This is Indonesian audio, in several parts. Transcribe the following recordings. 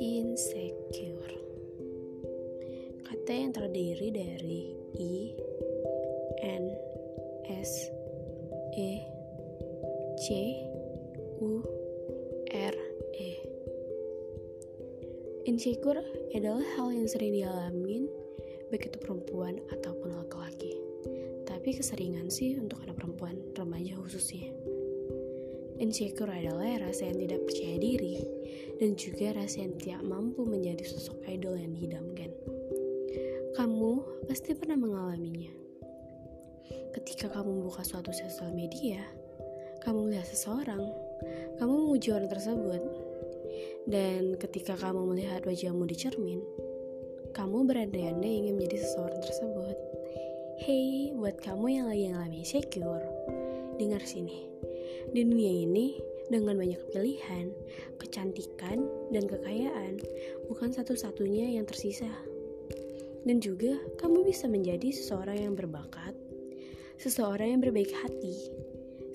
Insecure Kata yang terdiri dari I N S E C U R E Insecure adalah hal yang sering dialamin baik itu perempuan ataupun laki-laki. Tapi keseringan sih untuk anak perempuan, remaja khususnya. Insecure adalah rasa yang tidak percaya diri dan juga rasa yang tidak mampu menjadi sosok idol yang didamkan. Kamu pasti pernah mengalaminya. Ketika kamu buka suatu sosial media, kamu melihat seseorang, kamu memuji orang tersebut. Dan ketika kamu melihat wajahmu di cermin, kamu berandai-andai ingin menjadi seseorang tersebut. Hey, buat kamu yang lagi ngalamin insecure, dengar sini. Di dunia ini, dengan banyak pilihan, kecantikan, dan kekayaan, bukan satu-satunya yang tersisa. Dan juga, kamu bisa menjadi seseorang yang berbakat, seseorang yang berbaik hati,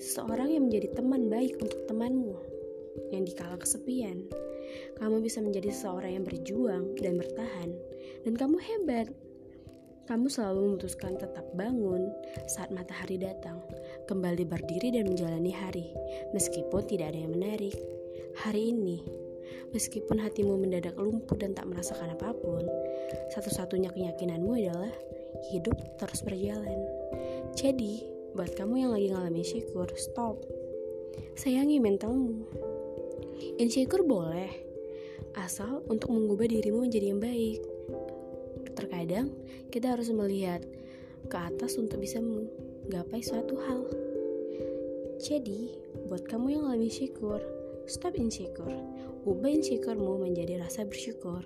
seseorang yang menjadi teman baik untuk temanmu, yang dikala kesepian, kamu bisa menjadi seseorang yang berjuang dan bertahan, dan kamu hebat. Kamu selalu memutuskan tetap bangun saat matahari datang, kembali berdiri dan menjalani hari, meskipun tidak ada yang menarik. Hari ini, meskipun hatimu mendadak lumpuh dan tak merasakan apa pun, satu-satunya keyakinanmu adalah hidup terus berjalan. Jadi, buat kamu yang lagi ngalamin syukur, stop. Sayangi mentalmu. Insecure boleh, asal untuk mengubah dirimu menjadi yang baik. Terkadang kita harus melihat ke atas untuk bisa menggapai suatu hal. Jadi, buat kamu yang lebih syukur, stop insecure. Ubah insecuremu menjadi rasa bersyukur.